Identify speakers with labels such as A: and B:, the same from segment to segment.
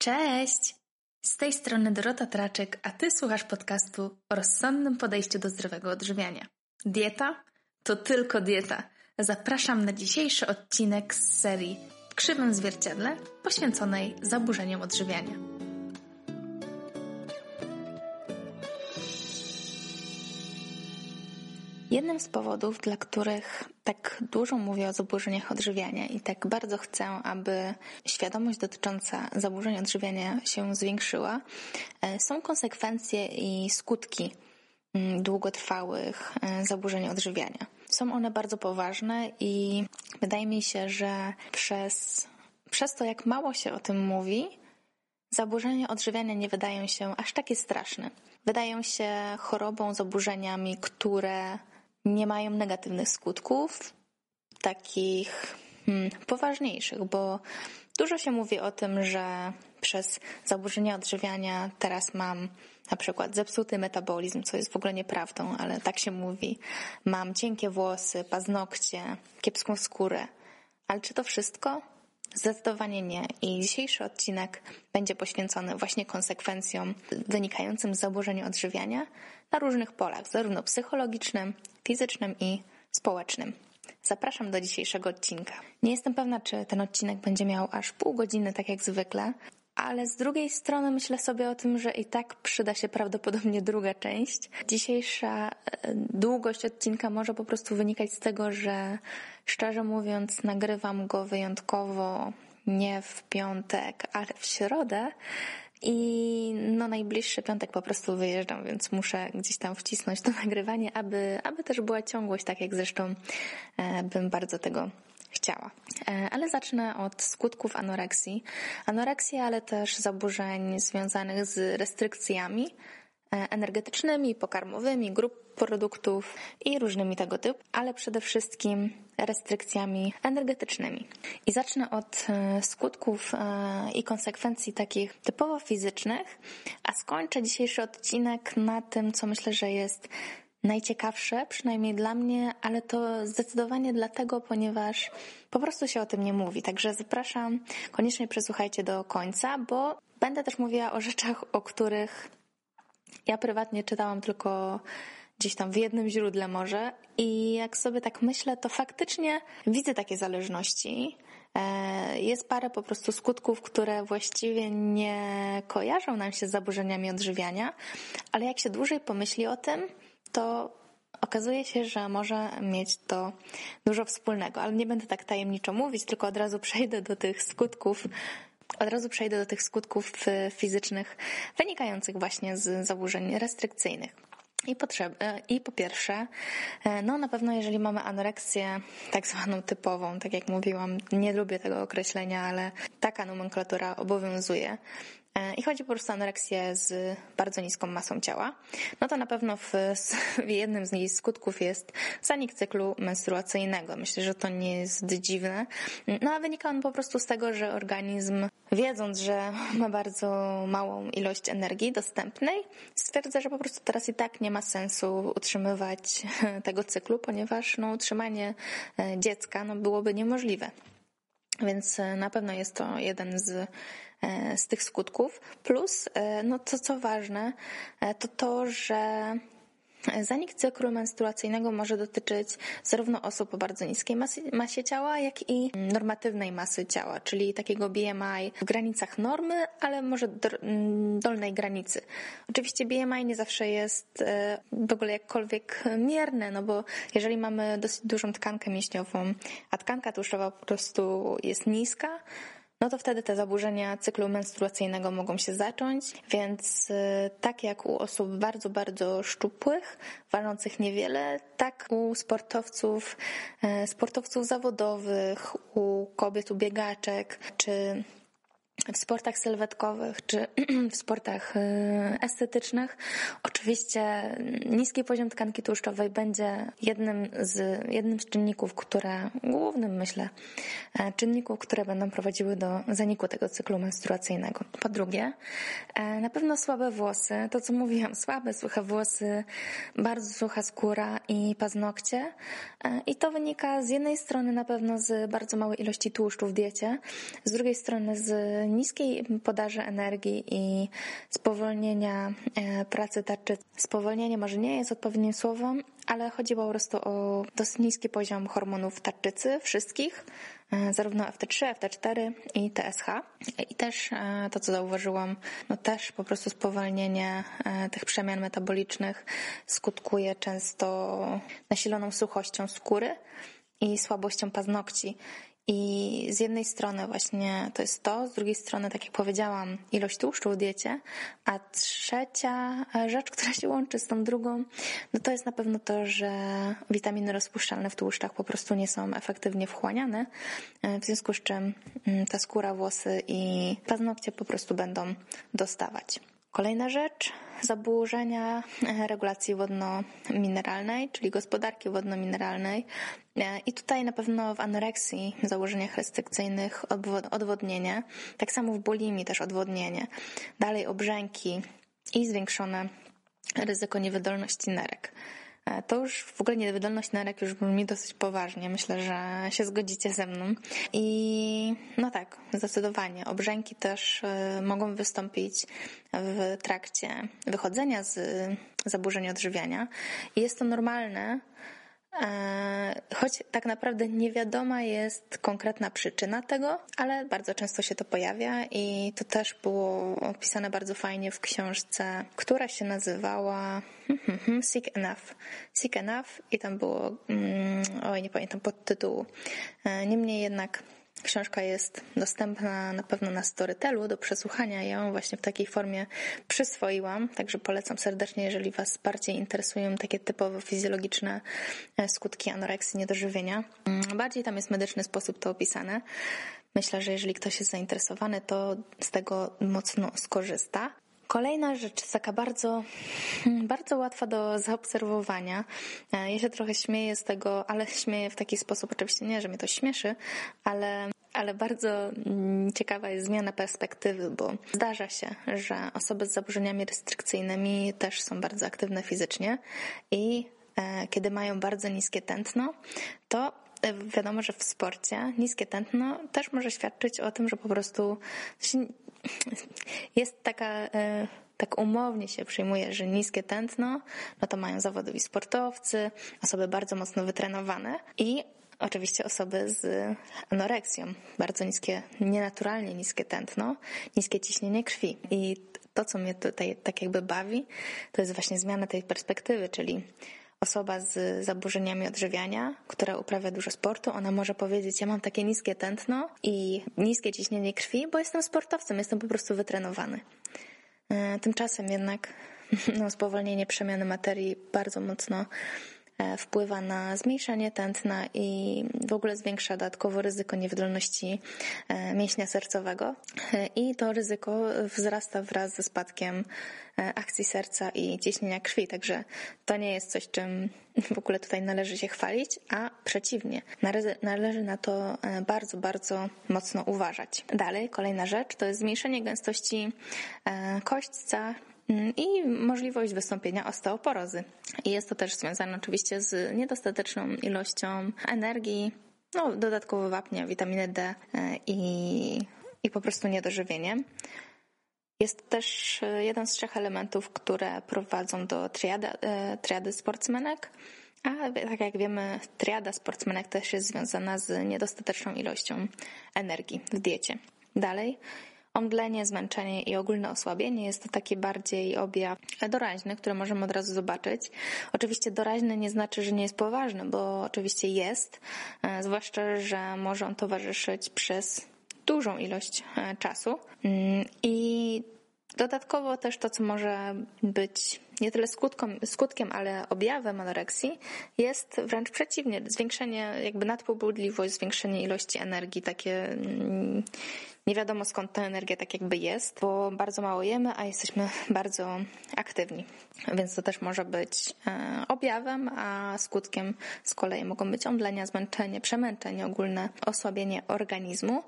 A: Cześć! Z tej strony Dorota Traczek, a Ty słuchasz podcastu o rozsądnym podejściu do zdrowego odżywiania. Dieta? To tylko dieta. Zapraszam na dzisiejszy odcinek z serii w krzywym zwierciadle poświęconej zaburzeniom odżywiania. Jednym z powodów, dla których tak dużo mówię o zaburzeniach odżywiania i tak bardzo chcę, aby świadomość dotycząca zaburzeń odżywiania się zwiększyła, e, są konsekwencje i skutki mm, długotrwałych e, zaburzeń odżywiania. Są one bardzo poważne i wydaje mi się, że przez, przez to, jak mało się o tym mówi, zaburzenia odżywiania nie wydają się aż takie straszne. Wydają się chorobą, zaburzeniami, które nie mają negatywnych skutków, takich hmm, poważniejszych, bo dużo się mówi o tym, że przez zaburzenia odżywiania teraz mam na przykład zepsuty metabolizm, co jest w ogóle nieprawdą, ale tak się mówi. Mam cienkie włosy, paznokcie, kiepską skórę. Ale czy to wszystko? Zdecydowanie nie. I dzisiejszy odcinek będzie poświęcony właśnie konsekwencjom wynikającym z zaburzeń odżywiania na różnych polach, zarówno psychologicznym, fizycznym i społecznym. Zapraszam do dzisiejszego odcinka. Nie jestem pewna, czy ten odcinek będzie miał aż pół godziny, tak jak zwykle, ale z drugiej strony myślę sobie o tym, że i tak przyda się prawdopodobnie druga część. Dzisiejsza e, długość odcinka może po prostu wynikać z tego, że szczerze mówiąc, nagrywam go wyjątkowo nie w piątek, ale w środę. I no najbliższy piątek po prostu wyjeżdżam, więc muszę gdzieś tam wcisnąć to nagrywanie, aby, aby też była ciągłość, tak jak zresztą e, bym bardzo tego chciała. E, ale zacznę od skutków anoreksji. Anoreksji, ale też zaburzeń związanych z restrykcjami e, energetycznymi, pokarmowymi, grup produktów i różnymi tego typu, ale przede wszystkim restrykcjami energetycznymi. I zacznę od e, skutków i konsekwencji takich typowo fizycznych, a skończę dzisiejszy odcinek na tym, co myślę, że jest najciekawsze, przynajmniej dla mnie, ale to zdecydowanie dlatego, ponieważ po prostu się o tym nie mówi. Także zapraszam, koniecznie przesłuchajcie do końca, bo będę też mówiła o rzeczach, o których ja prywatnie czytałam tylko gdzieś tam w jednym źródle może i jak sobie tak myślę, to faktycznie widzę takie zależności. E, jest parę po prostu skutków, które właściwie nie kojarzą nam się z zaburzeniami odżywiania, ale jak się dłużej pomyśli o tym, to okazuje się, że może mieć to dużo wspólnego, ale nie będę tak tajemniczo mówić, tylko od razu przejdę do tych skutków, od razu przejdę do tych skutków fizycznych wynikających właśnie z zaburzeń restrykcyjnych. I, potrzeb, I po pierwsze, no na pewno jeżeli mamy anoreksję tak zwaną typową, tak jak mówiłam, nie lubię tego określenia, ale taka nomenklatura obowiązuje, i chodzi po prostu o anoreksję z bardzo niską masą ciała, no to na pewno w, w jednym z jej skutków jest zanik cyklu menstruacyjnego. Myślę, że to nie jest dziwne. No a wynika on po prostu z tego, że organizm, wiedząc, że ma bardzo małą ilość energii dostępnej, stwierdza, że po prostu teraz i tak nie ma sensu utrzymywać tego cyklu, ponieważ no, utrzymanie e, dziecka no, byłoby niemożliwe. Więc e, na pewno jest to jeden z E, z tych skutków. Plus, e, no to co ważne, to to, że Zanik cyklu menstruacyjnego może dotyczyć zarówno osób o bardzo niskiej masie, ciała, jak i normatywnej masy ciała, czyli takiego BMI w granicach normy, ale może dolnej granicy. Oczywiście BMI nie zawsze jest w ogóle jakkolwiek mierne, no bo jeżeli mamy dosyć dużą tkankę mięśniową, a tkanka tłuszczowa po prostu jest niska, no to wtedy te zaburzenia cyklu menstruacyjnego mogą się zacząć, więc y, tak jak u osób bardzo, bardzo szczupłych, ważących niewiele, tak u sportowców, y, sportowców zawodowych, u kobiet, u biegaczek, czy w sportach sylwetkowych czy w sportach y, estetycznych. Oczywiście niski poziom tkanki tłuszczowej będzie jednym z, jednym z czynników, które, głównym myślę, e, czynników, które będą prowadziły do zaniku tego cyklu menstruacyjnego. Po drugie, e, na pewno słabe włosy, to co mówiłam, słabe, suche włosy, bardzo sucha skóra i paznokcie. E, I to wynika z jednej strony na pewno z bardzo małej ilości tłuszczu w diecie, z drugiej strony z niskiej podaży energii i spowolnienia pracy tarczycy. Spowolnienie może nie jest odpowiednim słowem, ale chodzi po prostu o dosyć niski poziom hormonów tarczycy wszystkich, E, zarówno FT3, FT4 i TSH. I też e, to, co zauważyłam, no też po prostu spowolnienie e, tych przemian metabolicznych skutkuje często nasiloną suchością skóry i słabością paznokci. I z jednej strony właśnie to jest to, z drugiej strony, tak jak powiedziałam, ilość tłuszczu w diecie, a trzecia rzecz, która się łączy z tą drugą, no to jest na pewno to, że witaminy rozpuszczalne w tłuszczach po prostu nie są efektywnie wchłaniane, w związku z czym mm, ta skóra, włosy i paznokcie po prostu będą dostawać. Kolejna rzecz, zaburzenia e, regulacji wodno-mineralnej, czyli gospodarki wodno-mineralnej. E, I tutaj na pewno w anoreksji, założeniach restrykcyjnych odwodnienie, tak samo w bulimii też odwodnienie. Dalej obrzęki i zwiększone ryzyko niewydolności nerek. E, to już w ogóle niewydolność nerek już brzmi dosyć poważnie. Myślę, że się zgodzicie ze mną. I no tak, zdecydowanie. Obrzęki też e, mogą wystąpić w trakcie wychodzenia z zaburzeń odżywiania. I jest to normalne, choć tak naprawdę niewiadoma jest konkretna przyczyna tego, ale bardzo często się to pojawia i to też było opisane bardzo fajnie w książce, która się nazywała hmm, hmm, hmm, Sick Enough. Sick Enough i tam było, mm, oj nie pamiętam podtytułu. E, niemniej jednak Książka jest dostępna na pewno na Storytelu do przesłuchania. Ja ją właśnie w takiej formie przyswoiłam, także polecam serdecznie, jeżeli Was bardziej interesują takie typowo fizjologiczne e, skutki anoreksji, niedożywienia. Mm, bardziej tam jest medyczny sposób to opisane. Myślę, że jeżeli ktoś jest zainteresowany, to z tego mocno skorzysta. Kolejna rzecz, taka bardzo, hmm, bardzo łatwa do zaobserwowania. E, ja się trochę śmieję z tego, ale śmieję w taki sposób, oczywiście nie, że mnie to śmieszy, ale, ale bardzo mm, ciekawa jest zmiana perspektywy, bo zdarza się, że osoby z zaburzeniami restrykcyjnymi też są bardzo aktywne fizycznie i e, kiedy mają bardzo niskie tętno, to e, wiadomo, że w sporcie niskie tętno też może świadczyć o tym, że po prostu jest taka, e, tak umownie się przyjmuje, że niskie tętno, no to mają zawodowi sportowcy, osoby bardzo mocno wytrenowane i oczywiście osoby z anoreksją, bardzo niskie, nienaturalnie niskie tętno, niskie ciśnienie krwi. I to, co mnie tutaj tak jakby bawi, to jest właśnie zmiana tej perspektywy, czyli osoba z zaburzeniami odżywiania, która uprawia dużo sportu, ona może powiedzieć, ja mam takie niskie tętno i niskie ciśnienie krwi, bo jestem sportowcem, jestem po prostu wytrenowany. E, tymczasem jednak no, spowolnienie przemiany materii bardzo mocno wpływa na zmniejszanie tętna i w ogóle zwiększa dodatkowo ryzyko niewydolności e, mięśnia sercowego e, i to ryzyko wzrasta wraz ze spadkiem akcji serca i ciśnienia krwi, także to nie jest coś, czym w ogóle tutaj należy się chwalić, a przeciwnie, należy na to bardzo, bardzo mocno uważać. Dalej, kolejna rzecz to jest zmniejszenie gęstości kośćca, i możliwość wystąpienia osteoporozy. I jest to też związane oczywiście z niedostateczną ilością energii, no, dodatkowo wapnia, witaminy D e, i, i po prostu niedożywieniem. Jest też e, jeden z trzech elementów, które prowadzą do triady, e, triady sportsmenek, a tak jak wiemy, triada sportsmenek też jest związana z niedostateczną ilością energii w diecie. Dalej, Omdlenie, zmęczenie i ogólne osłabienie jest to taki bardziej objaw doraźny, który możemy od razu zobaczyć. Oczywiście doraźny nie znaczy, że nie jest poważny, bo oczywiście jest, e, zwłaszcza, że może on towarzyszyć przez dużą ilość e, czasu mm, i Dodatkowo też to, co może być nie tyle skutką, skutkiem, ale objawem anoreksji, jest wręcz przeciwnie, zwiększenie, jakby nadpobudliwość, zwiększenie ilości energii, takie mm, nie wiadomo skąd ta energia tak jakby jest, bo bardzo mało jemy, a jesteśmy bardzo aktywni. Więc to też może być e, objawem, a skutkiem z kolei mogą być omdlenia, zmęczenie, przemęczenie ogólne, osłabienie organizmu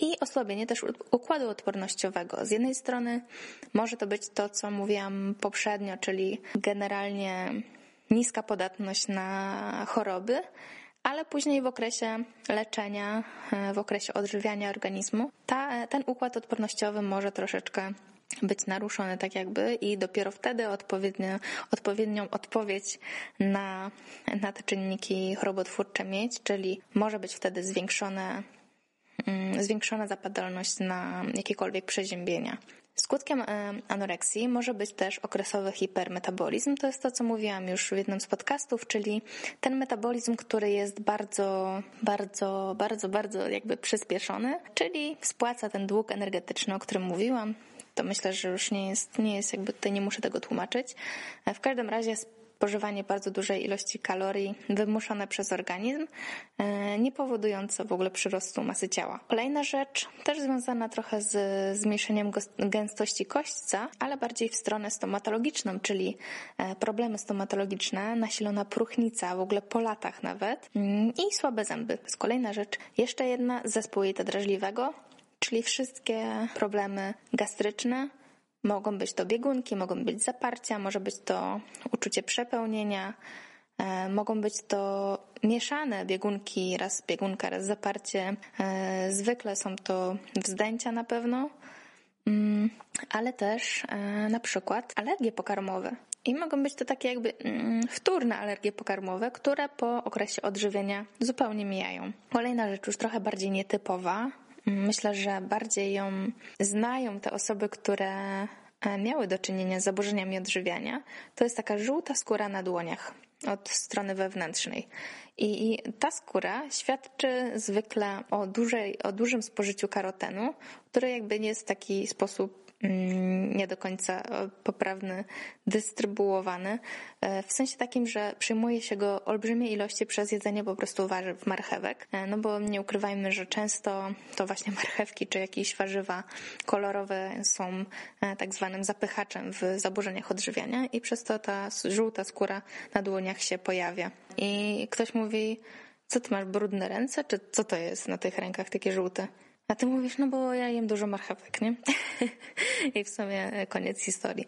A: i osłabienie też układu odpornościowego. Z jednej strony może to być to, co mówiłam poprzednio, czyli generalnie niska podatność na choroby, ale później w okresie leczenia, e, w okresie odżywiania organizmu, ta, ten układ odpornościowy może troszeczkę być naruszony tak jakby i dopiero wtedy odpowiednią odpowiedź na, na te czynniki chorobotwórcze mieć, czyli może być wtedy zwiększone, mm, zwiększona zapadalność na jakiekolwiek przeziębienia. Skutkiem anoreksji może być też okresowy hipermetabolizm. To jest to, co mówiłam już w jednym z podcastów, czyli ten metabolizm, który jest bardzo, bardzo, bardzo, bardzo jakby przyspieszony, czyli spłaca ten dług energetyczny, o którym mówiłam. To myślę, że już nie jest, nie jest jakby tutaj nie muszę tego tłumaczyć. E, w każdym razie spożywanie bardzo dużej ilości kalorii wymuszone przez organizm, e, nie powodujące w ogóle przyrostu masy ciała. Kolejna rzecz, też związana trochę z zmniejszeniem gęstości kośćca, ale bardziej w stronę stomatologiczną, czyli e, problemy stomatologiczne, nasilona próchnica, w ogóle po latach nawet mm, i słabe zęby. Jest kolejna rzecz. Jeszcze jedna, zespół jelita drażliwego, czyli wszystkie problemy gastryczne, Mogą być to biegunki, mogą być zaparcia, może być to uczucie przepełnienia, e, mogą być to mieszane biegunki, raz biegunka, raz zaparcie. E, zwykle są to wzdęcia na pewno, mm, ale też e, na przykład alergie pokarmowe. I mogą być to takie jakby mm, wtórne alergie pokarmowe, które po okresie odżywienia zupełnie mijają. Kolejna rzecz już trochę bardziej nietypowa, Myślę, że bardziej ją znają te osoby, które e, miały do czynienia z zaburzeniami odżywiania. To jest taka żółta skóra na dłoniach od strony wewnętrznej. I ta skóra świadczy zwykle o, dużej, o dużym spożyciu karotenu, który jakby nie jest w taki sposób nie do końca e, poprawny, dystrybuowany, e, w sensie takim, że przyjmuje się go olbrzymie ilości przez jedzenie po prostu warzyw, marchewek, e, no bo nie ukrywajmy, że często to właśnie marchewki czy jakieś warzywa kolorowe są tak zwanym zapychaczem w zaburzeniach odżywiania i przez to ta żółta skóra na dłoniach się pojawia. I ktoś mówi, co ty masz brudne ręce, czy co to jest na tych rękach takie żółte? A ty mówisz, no bo ja jem dużo marchewek, nie? I w sumie koniec historii.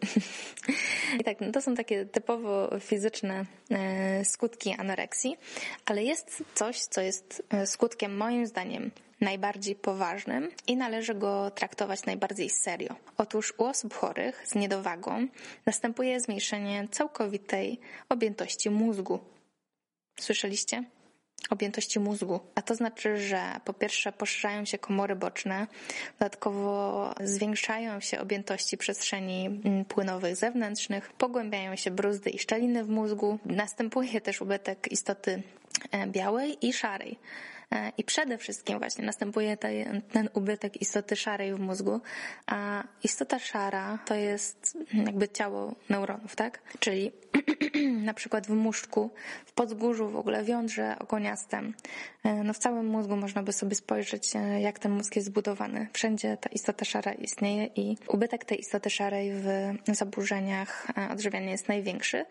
A: I tak, no to są takie typowo fizyczne e, skutki anoreksji, ale jest coś, co jest e, skutkiem moim zdaniem najbardziej poważnym i należy go traktować najbardziej serio. Otóż u osób chorych z niedowagą następuje zmniejszenie całkowitej objętości mózgu. Słyszeliście? Objętości mózgu. A to znaczy, że po pierwsze poszerzają się komory boczne, dodatkowo zwiększają się objętości przestrzeni mm, płynowych zewnętrznych, pogłębiają się bruzdy i szczeliny w mózgu, następuje też ubytek istoty e, białej i szarej. E, I przede wszystkim właśnie następuje ten ubytek istoty szarej w mózgu, a istota szara to jest jakby ciało neuronów, tak? Czyli na przykład w muszczku, w podzgórzu w ogóle, w jądrze okoniastym, e, no w całym mózgu można by sobie spojrzeć, e, jak ten mózg jest zbudowany. Wszędzie ta istota szara istnieje i ubytek tej istoty szarej w zaburzeniach odżywiania jest największy.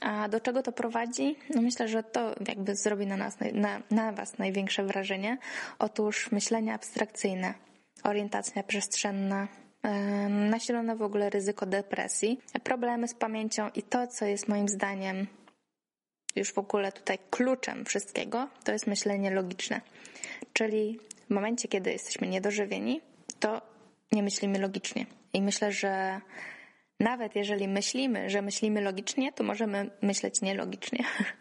A: A do czego to prowadzi? No myślę, że to jakby zrobi na nas, na, na was największe pierwsze wrażenie? Otóż myślenie abstrakcyjne, orientacja przestrzenna, nasilone w ogóle ryzyko depresji, problemy z pamięcią i to, co jest moim zdaniem już w ogóle tutaj kluczem wszystkiego, to jest myślenie logiczne. Czyli w momencie, kiedy jesteśmy niedożywieni, to nie myślimy logicznie. I myślę, że nawet jeżeli myślimy, że myślimy logicznie, to możemy myśleć nielogicznie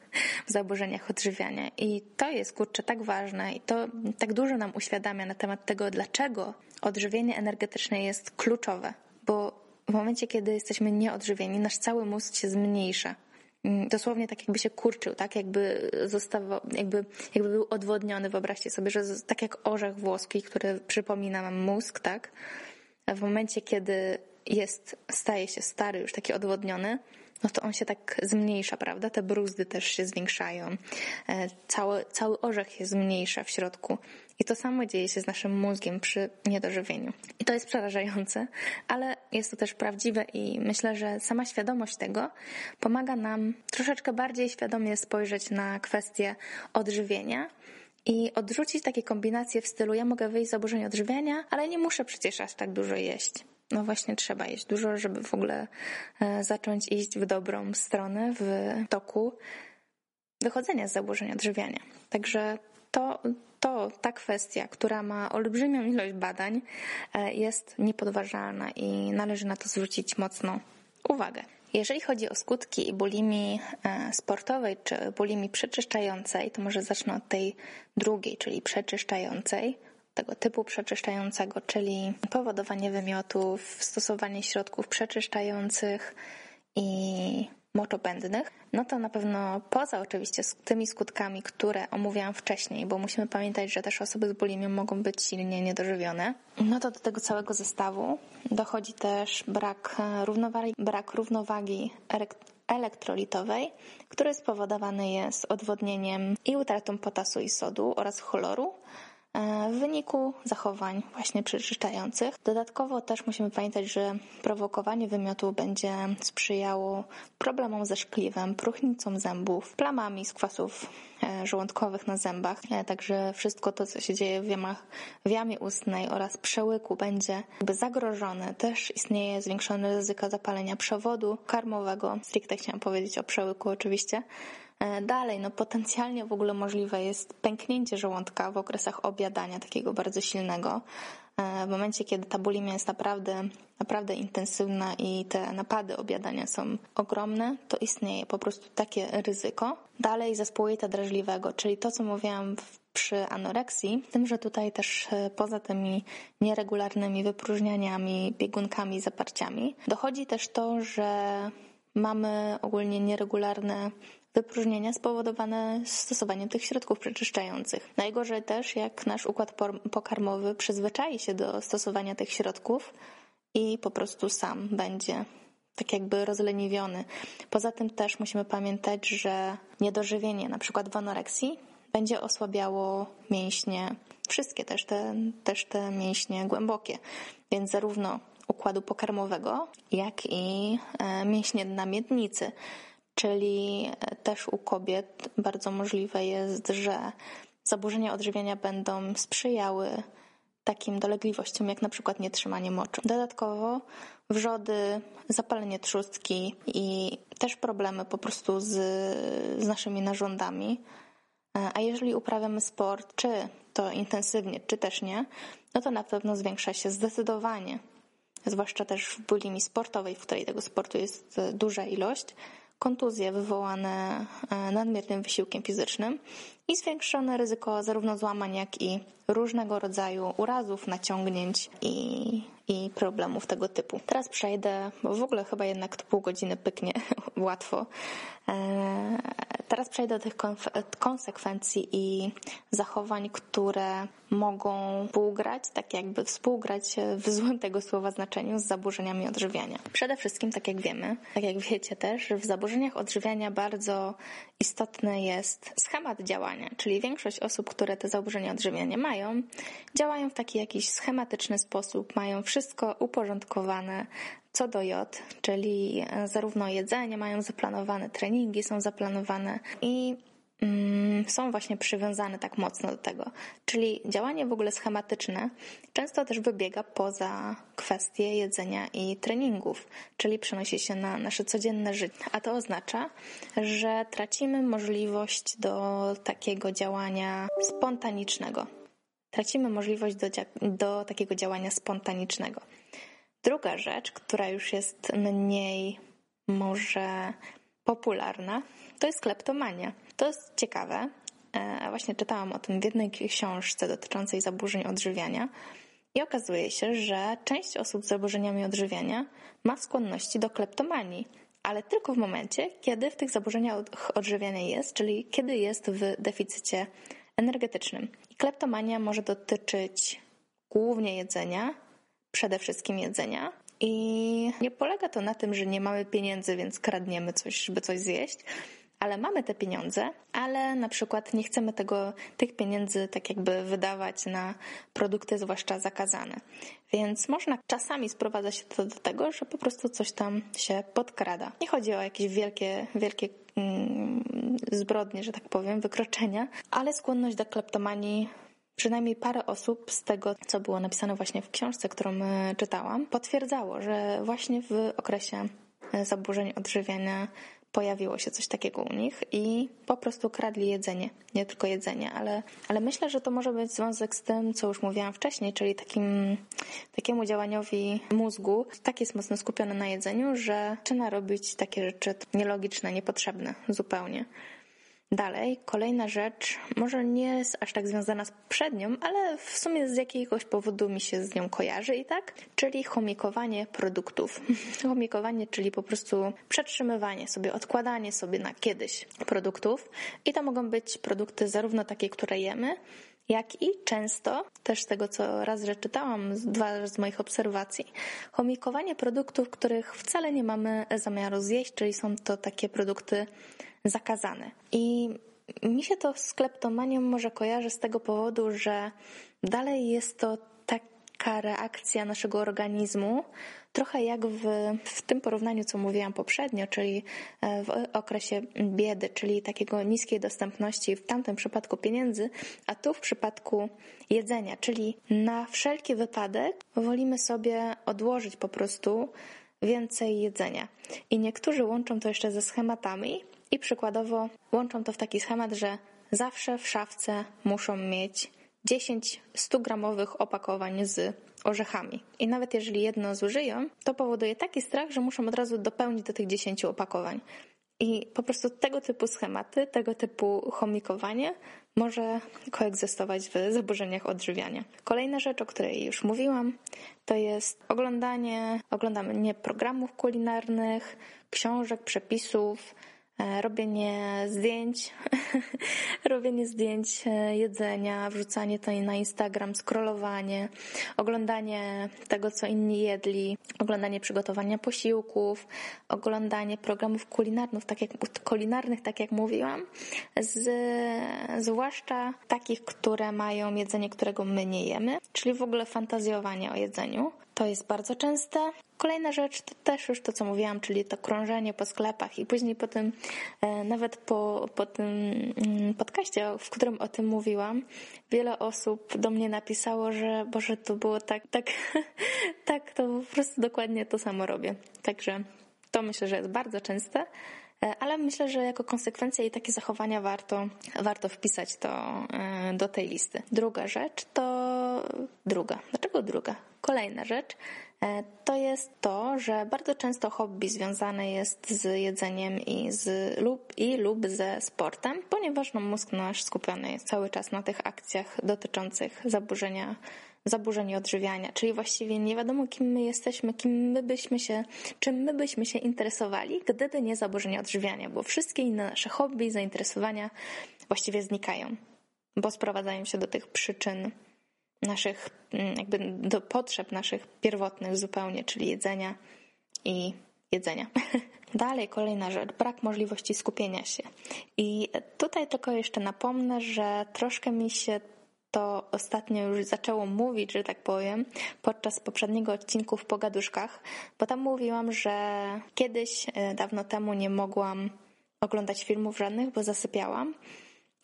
A: w zaburzeniach odżywiania. I to jest kurczę tak ważne i to tak dużo nam uświadamia na temat tego, dlaczego odżywienie energetyczne jest kluczowe. Bo w momencie, kiedy jesteśmy nieodżywieni, nasz cały mózg się zmniejsza. Mm, dosłownie tak jakby się kurczył, tak jakby zostawał, jakby, jakby był odwodniony. Wyobraźcie sobie, że tak jak orzech włoski, który przypomina nam mózg, tak? W momencie, kiedy jest, staje się stary, już taki odwodniony, no to on się tak zmniejsza, prawda? Te bruzdy też się zwiększają. E, cały, cały orzech się zmniejsza w środku. I to samo dzieje się z naszym mózgiem przy niedożywieniu. I to jest przerażające, ale jest to też prawdziwe i myślę, że sama świadomość tego pomaga nam troszeczkę bardziej świadomie spojrzeć na kwestię odżywienia i odrzucić takie kombinacje w stylu ja mogę wyjść z zaburzeń odżywiania, ale nie muszę przecież aż tak dużo jeść no właśnie trzeba jeść dużo, żeby w ogóle e, zacząć iść w dobrą stronę, w toku. wychodzenia z zaburzeń odżywiania. Także to, to ta kwestia, która ma olbrzymią ilość badań, e, jest niepodważalna i należy na to zwrócić mocną uwagę. Jeżeli chodzi o skutki bulimii e, sportowej czy bulimii przeczyszczającej, to może zacznę od tej drugiej, czyli przeczyszczającej, tego typu przeczyszczającego, czyli powodowanie wymiotów, stosowanie środków przeczyszczających i moczopędnych, no to na pewno poza oczywiście tymi skutkami, które omówiłam wcześniej, bo musimy pamiętać, że też osoby z bulimią mogą być silnie niedożywione, no to do tego całego zestawu dochodzi też brak równowagi, brak równowagi elektrolitowej, który spowodowany jest odwodnieniem i utratą potasu i sodu oraz chloru, E, w wyniku zachowań właśnie przeczyszczających. Dodatkowo też musimy pamiętać, że prowokowanie wymiotu będzie sprzyjało problemom ze szkliwem, próchnicą zębów, plamami z kwasów e, żołądkowych na zębach. E, także wszystko to, co się dzieje w, jamach, w jamie ustnej oraz przełyku będzie jakby zagrożone. Też istnieje zwiększone ryzyko zapalenia przewodu karmowego. Stricte chciałam powiedzieć o przełyku oczywiście E, dalej, no potencjalnie w ogóle możliwe jest pęknięcie żołądka w okresach obiadania takiego bardzo silnego. E, w momencie, kiedy ta bulimia jest naprawdę, naprawdę intensywna i te napady obiadania są ogromne, to istnieje po prostu takie ryzyko. Dalej zespół jelita drażliwego, czyli to, co mówiłam przy anoreksji, tym, że tutaj też e, poza tymi nieregularnymi wypróżnianiami, biegunkami, zaparciami, dochodzi też to, że mamy ogólnie nieregularne wypróżnienia spowodowane stosowaniem tych środków przeczyszczających. Najgorzej też, jak nasz układ pokarmowy przyzwyczai się do stosowania tych środków i po prostu sam będzie tak jakby rozleniwiony. Poza tym też musimy pamiętać, że niedożywienie, na przykład w anoreksji, będzie osłabiało mięśnie, wszystkie też te, też te mięśnie głębokie, więc zarówno układu pokarmowego, jak i e, mięśnie na miednicy. Czyli też u kobiet bardzo możliwe jest, że zaburzenia odżywiania będą sprzyjały takim dolegliwościom, jak na przykład nietrzymanie moczu. Dodatkowo wrzody, zapalenie trzustki i też problemy po prostu z, z naszymi narządami. A jeżeli uprawiamy sport, czy to intensywnie, czy też nie, no to na pewno zwiększa się zdecydowanie, zwłaszcza też w bulimii sportowej, w której tego sportu jest duża ilość, kontuzje wywołane e, nadmiernym wysiłkiem fizycznym i zwiększone ryzyko zarówno złamań, jak i różnego rodzaju urazów, naciągnięć i, i problemów tego typu. Teraz przejdę, bo w ogóle chyba jednak to pół godziny pyknie łatwo. E, teraz przejdę do tych konsekwencji i zachowań, które mogą współgrać, tak jakby współgrać w złym tego słowa znaczeniu z zaburzeniami odżywiania. Przede wszystkim, tak jak wiemy, tak jak wiecie też, w zaburzeniach odżywiania bardzo istotny jest schemat działania, czyli większość osób, które te zaburzenia odżywiania mają, działają w taki jakiś schematyczny sposób, mają wszystko uporządkowane co do J, czyli zarówno jedzenie mają zaplanowane, treningi są zaplanowane i są właśnie przywiązane tak mocno do tego. Czyli działanie w ogóle schematyczne często też wybiega poza kwestie jedzenia i treningów, czyli przenosi się na nasze codzienne życie. A to oznacza, że tracimy możliwość do takiego działania spontanicznego. Tracimy możliwość do, do takiego działania spontanicznego. Druga rzecz, która już jest mniej może popularna, to jest kleptomania. To jest ciekawe. E, właśnie czytałam o tym w jednej książce dotyczącej zaburzeń odżywiania. I okazuje się, że część osób z zaburzeniami odżywiania ma skłonności do kleptomanii, ale tylko w momencie, kiedy w tych zaburzeniach odżywiania jest, czyli kiedy jest w deficycie energetycznym. I kleptomania może dotyczyć głównie jedzenia, przede wszystkim jedzenia. I nie polega to na tym, że nie mamy pieniędzy, więc kradniemy coś, żeby coś zjeść, ale mamy te pieniądze, ale na przykład nie chcemy tego, tych pieniędzy tak jakby wydawać na produkty, zwłaszcza zakazane. Więc można czasami sprowadza się to do tego, że po prostu coś tam się podkrada. Nie chodzi o jakieś wielkie, wielkie mm, zbrodnie, że tak powiem, wykroczenia, ale skłonność do kleptomanii przynajmniej parę osób z tego, co było napisane właśnie w książce, którą czytałam, potwierdzało, że właśnie w okresie zaburzeń odżywiania pojawiło się coś takiego u nich i po prostu kradli jedzenie. Nie tylko jedzenie, ale, ale myślę, że to może być związek z tym, co już mówiłam wcześniej, czyli takim, takiemu działaniowi mózgu, tak jest mocno skupiony na jedzeniu, że zaczyna robić takie rzeczy nielogiczne, niepotrzebne zupełnie. Dalej, kolejna rzecz, może nie jest aż tak związana z przednią, ale w sumie z jakiegoś powodu mi się z nią kojarzy i tak, czyli chomikowanie produktów. chomikowanie, czyli po prostu przetrzymywanie sobie, odkładanie sobie na kiedyś produktów i to mogą być produkty zarówno takie, które jemy, jak i często, też z tego co raz czytałam, dwa z moich obserwacji, chomikowanie produktów, których wcale nie mamy zamiaru zjeść, czyli są to takie produkty zakazane. I mi się to z kleptomanią może kojarzy z tego powodu, że dalej jest to taka reakcja naszego organizmu, trochę jak w, w tym porównaniu, co mówiłam poprzednio, czyli e, w okresie biedy, czyli takiego niskiej dostępności w tamtym przypadku pieniędzy, a tu w przypadku jedzenia, czyli na wszelki wypadek wolimy sobie odłożyć po prostu więcej jedzenia. I niektórzy łączą to jeszcze ze schematami, i przykładowo łączą to w taki schemat, że zawsze w szafce muszą mieć 10 100-gramowych opakowań z orzechami. I nawet jeżeli jedno zużyją, to powoduje taki strach, że muszą od razu dopełnić do tych 10 opakowań. I po prostu tego typu schematy, tego typu chomikowanie może koegzystować w zaburzeniach odżywiania. Kolejna rzecz, o której już mówiłam, to jest oglądanie, oglądanie programów kulinarnych, książek, przepisów, robienie zdjęć, robienie zdjęć e, jedzenia, wrzucanie to na Instagram, scrollowanie, oglądanie tego, co inni jedli, oglądanie przygotowania posiłków, oglądanie programów kulinarnych, tak jak, kulinarnych, tak jak mówiłam, z, zwłaszcza takich, które mają jedzenie, którego my nie jemy, czyli w ogóle fantazjowanie o jedzeniu. To jest bardzo częste. Kolejna rzecz to też już to, co mówiłam, czyli to krążenie po sklepach i później po tym, e, nawet po, po tym mm, podcaście, w którym o tym mówiłam, wiele osób do mnie napisało, że Boże, to było tak, tak, tak, to po prostu dokładnie to samo robię. Także to myślę, że jest bardzo częste. E, ale myślę, że jako konsekwencja i takie zachowania warto, warto wpisać to e, do tej listy. Druga rzecz to druga. Dlaczego druga? Kolejna rzecz e, to jest to, że bardzo często hobby związane jest z jedzeniem i, z, lub, i lub ze sportem, ponieważ no, mózg nasz skupiony jest cały czas na tych akcjach dotyczących zaburzenia zaburzeń odżywiania, czyli właściwie nie wiadomo, kim my jesteśmy, kim my byśmy się, czym my byśmy się interesowali, gdyby nie zaburzenia odżywiania, bo wszystkie inne nasze hobby zainteresowania właściwie znikają, bo sprowadzają się do tych przyczyn naszych, mm, jakby do potrzeb naszych pierwotnych zupełnie, czyli jedzenia i jedzenia. Dalej, kolejna rzecz, brak możliwości skupienia się. I tutaj tylko jeszcze napomnę, że troszkę mi się to ostatnio już zaczęło mówić, że tak powiem, podczas poprzedniego odcinku w Pogaduszkach, bo tam mówiłam, że kiedyś, e, dawno temu nie mogłam oglądać filmów żadnych, bo zasypiałam.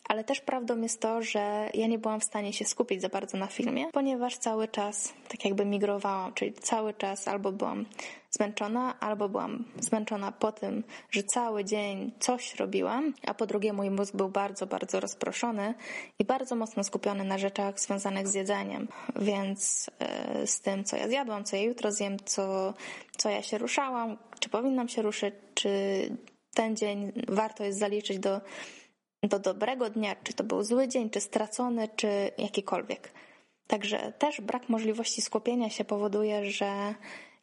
A: Ale też prawdą jest to, że ja nie byłam w stanie się skupić za bardzo na filmie, ponieważ cały czas tak jakby migrowałam, czyli cały czas albo byłam zmęczona, albo byłam zmęczona po tym, że cały dzień coś robiłam, a po drugie mój mózg był bardzo, bardzo rozproszony i bardzo mocno skupiony na rzeczach związanych z jedzeniem. Więc yy, z tym, co ja zjadłam, co ja jutro zjem, co, co ja się ruszałam, czy powinnam się ruszyć, czy ten dzień warto jest zaliczyć do do dobrego dnia, czy to był zły dzień, czy stracony, czy jakikolwiek. Także też brak możliwości skupienia się powoduje, że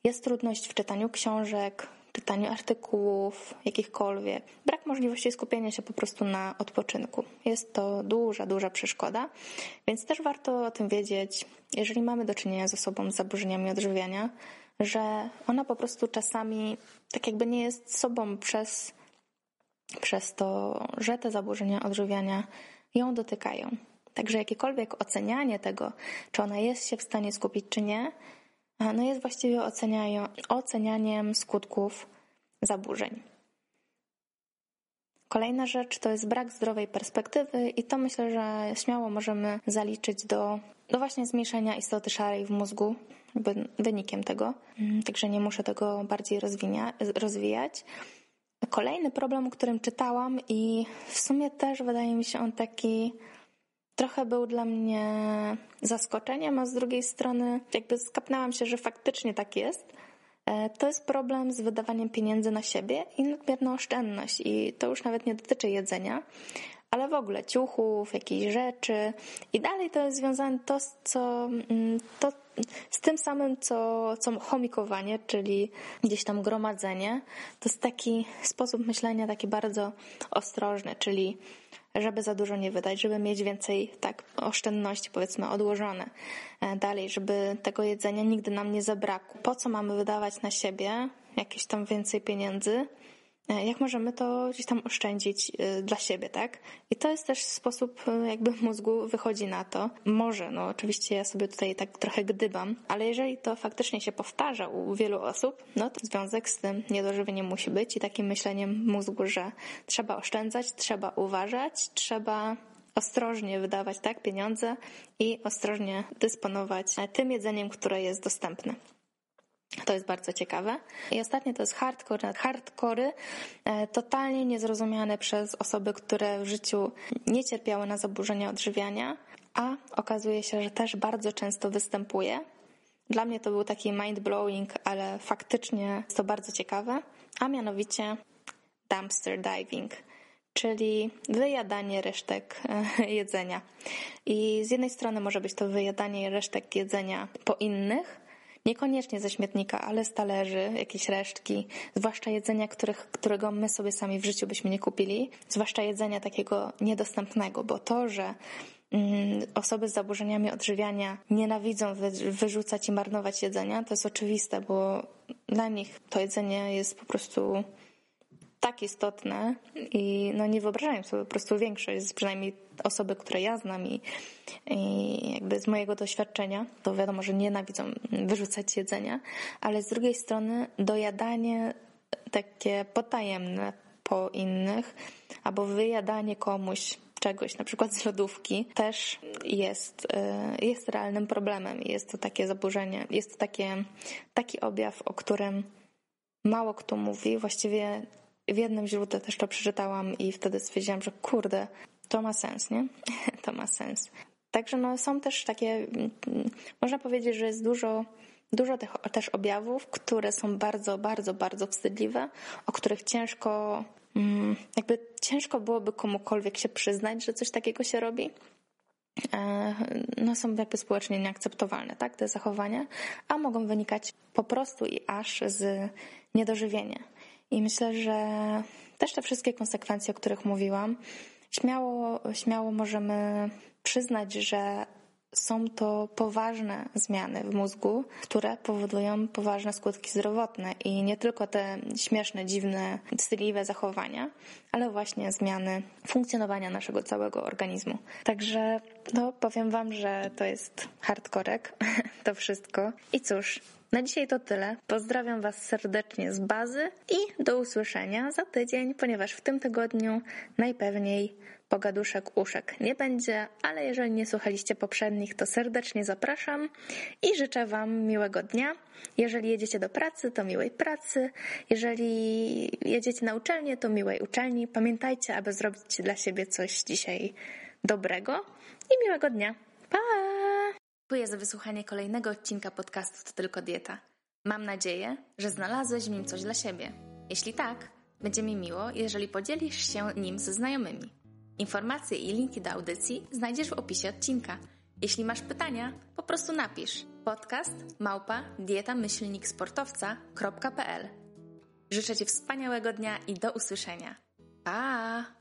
A: jest trudność w czytaniu książek, czytaniu artykułów, jakichkolwiek. Brak możliwości skupienia się po prostu na odpoczynku. Jest to duża, duża przeszkoda, więc też warto o tym wiedzieć, jeżeli mamy do czynienia z osobą z zaburzeniami odżywiania, że ona po prostu czasami tak jakby nie jest sobą przez przez to, że te zaburzenia odżywiania ją dotykają. Także jakiekolwiek ocenianie tego, czy ona jest się w stanie skupić, czy nie, no jest właściwie ocenianiem skutków zaburzeń. Kolejna rzecz to jest brak zdrowej perspektywy i to myślę, że śmiało możemy zaliczyć do, do właśnie zmniejszenia istoty szarej w mózgu, wynikiem tego. Także nie muszę tego bardziej rozwijać. Kolejny problem, o którym czytałam i w sumie też wydaje mi się on taki trochę był dla mnie zaskoczeniem, a z drugiej strony jakby skapnęłam się, że faktycznie tak jest. E, to jest problem z wydawaniem pieniędzy na siebie i nadmierna oszczędność. I to już nawet nie dotyczy jedzenia, ale w ogóle ciuchów, jakichś rzeczy. I dalej to jest związane to, co, mm, to z tym samym, co, co chomikowanie, czyli gdzieś tam gromadzenie. To jest taki sposób myślenia taki bardzo ostrożny, czyli żeby za dużo nie wydać, żeby mieć więcej tak oszczędności powiedzmy odłożone e, dalej, żeby tego jedzenia nigdy nam nie zabrakło. Po co mamy wydawać na siebie jakieś tam więcej pieniędzy, jak możemy to gdzieś tam oszczędzić e, dla siebie, tak? I to jest też sposób, e, jakby mózgu wychodzi na to. Może, no oczywiście ja sobie tutaj tak trochę gdybam, ale jeżeli to faktycznie się powtarza u wielu osób, no to związek z tym niedożywieniem musi być i takim myśleniem mózgu, że trzeba oszczędzać, trzeba uważać, trzeba ostrożnie wydawać tak pieniądze i ostrożnie dysponować tym jedzeniem, które jest dostępne. To jest bardzo ciekawe. I ostatnie to jest hardcore. Hardcory e, totalnie niezrozumiane przez osoby, które w życiu nie cierpiały na zaburzenia odżywiania, a okazuje się, że też bardzo często występuje. Dla mnie to był taki mind-blowing, ale faktycznie jest to bardzo ciekawe, a mianowicie dumpster diving, czyli wyjadanie resztek e, jedzenia. I z jednej strony może być to wyjadanie resztek jedzenia po innych, Niekoniecznie ze śmietnika, ale z talerzy, jakieś resztki, zwłaszcza jedzenia, których, którego my sobie sami w życiu byśmy nie kupili, zwłaszcza jedzenia takiego niedostępnego, bo to, że mm, osoby z zaburzeniami odżywiania nienawidzą wyrzucać i marnować jedzenia, to jest oczywiste, bo dla nich to jedzenie jest po prostu tak istotne i no nie wyobrażają sobie po prostu większość, przynajmniej osoby, które ja znam i, i jakby z mojego doświadczenia, to wiadomo, że nienawidzą wyrzucać jedzenia, ale z drugiej strony dojadanie takie potajemne po innych albo wyjadanie komuś czegoś, na przykład z lodówki, też jest, y, jest realnym problemem. Jest to takie zaburzenie, jest to takie, taki objaw, o którym mało kto mówi. Właściwie w jednym źródle też to przeczytałam i wtedy stwierdziłam, że kurde, to ma sens, nie? to ma sens. Także no, są też takie, można powiedzieć, że jest dużo, dużo tych też objawów, które są bardzo, bardzo, bardzo wstydliwe, o których ciężko, mm, jakby ciężko byłoby komukolwiek się przyznać, że coś takiego się robi. E, no, są jakby społecznie nieakceptowalne, tak, te zachowania, a mogą wynikać po prostu i aż z niedożywienia. I myślę, że też te wszystkie konsekwencje, o których mówiłam, śmiało, śmiało możemy przyznać, że są to poważne zmiany w mózgu, które powodują poważne skutki zdrowotne i nie tylko te śmieszne, dziwne, wstydliwe zachowania, ale właśnie zmiany funkcjonowania naszego całego organizmu. Także no, powiem Wam, że to jest hardkorek, to wszystko. I cóż, na dzisiaj to tyle. Pozdrawiam Was serdecznie z bazy i do usłyszenia za tydzień, ponieważ w tym tygodniu najpewniej pogaduszek uszek nie będzie, ale jeżeli nie słuchaliście poprzednich, to serdecznie zapraszam i życzę Wam miłego dnia. Jeżeli jedziecie do pracy, to miłej pracy. Jeżeli jedziecie na uczelnię, to miłej uczelni. Pamiętajcie, aby zrobić dla siebie coś dzisiaj dobrego i miłego dnia. Pa! Dziękuję za wysłuchanie kolejnego odcinka podcastu To Tylko Dieta. Mam nadzieję, że znalazłeś w nim coś dla siebie. Jeśli tak, będzie mi miło, jeżeli podzielisz się nim ze znajomymi. Informacje i linki do audycji znajdziesz w opisie odcinka. Jeśli masz pytania, po prostu napisz podcast małpa dietamyślniksportowca.pl Życzę Ci wspaniałego dnia i do usłyszenia. Pa!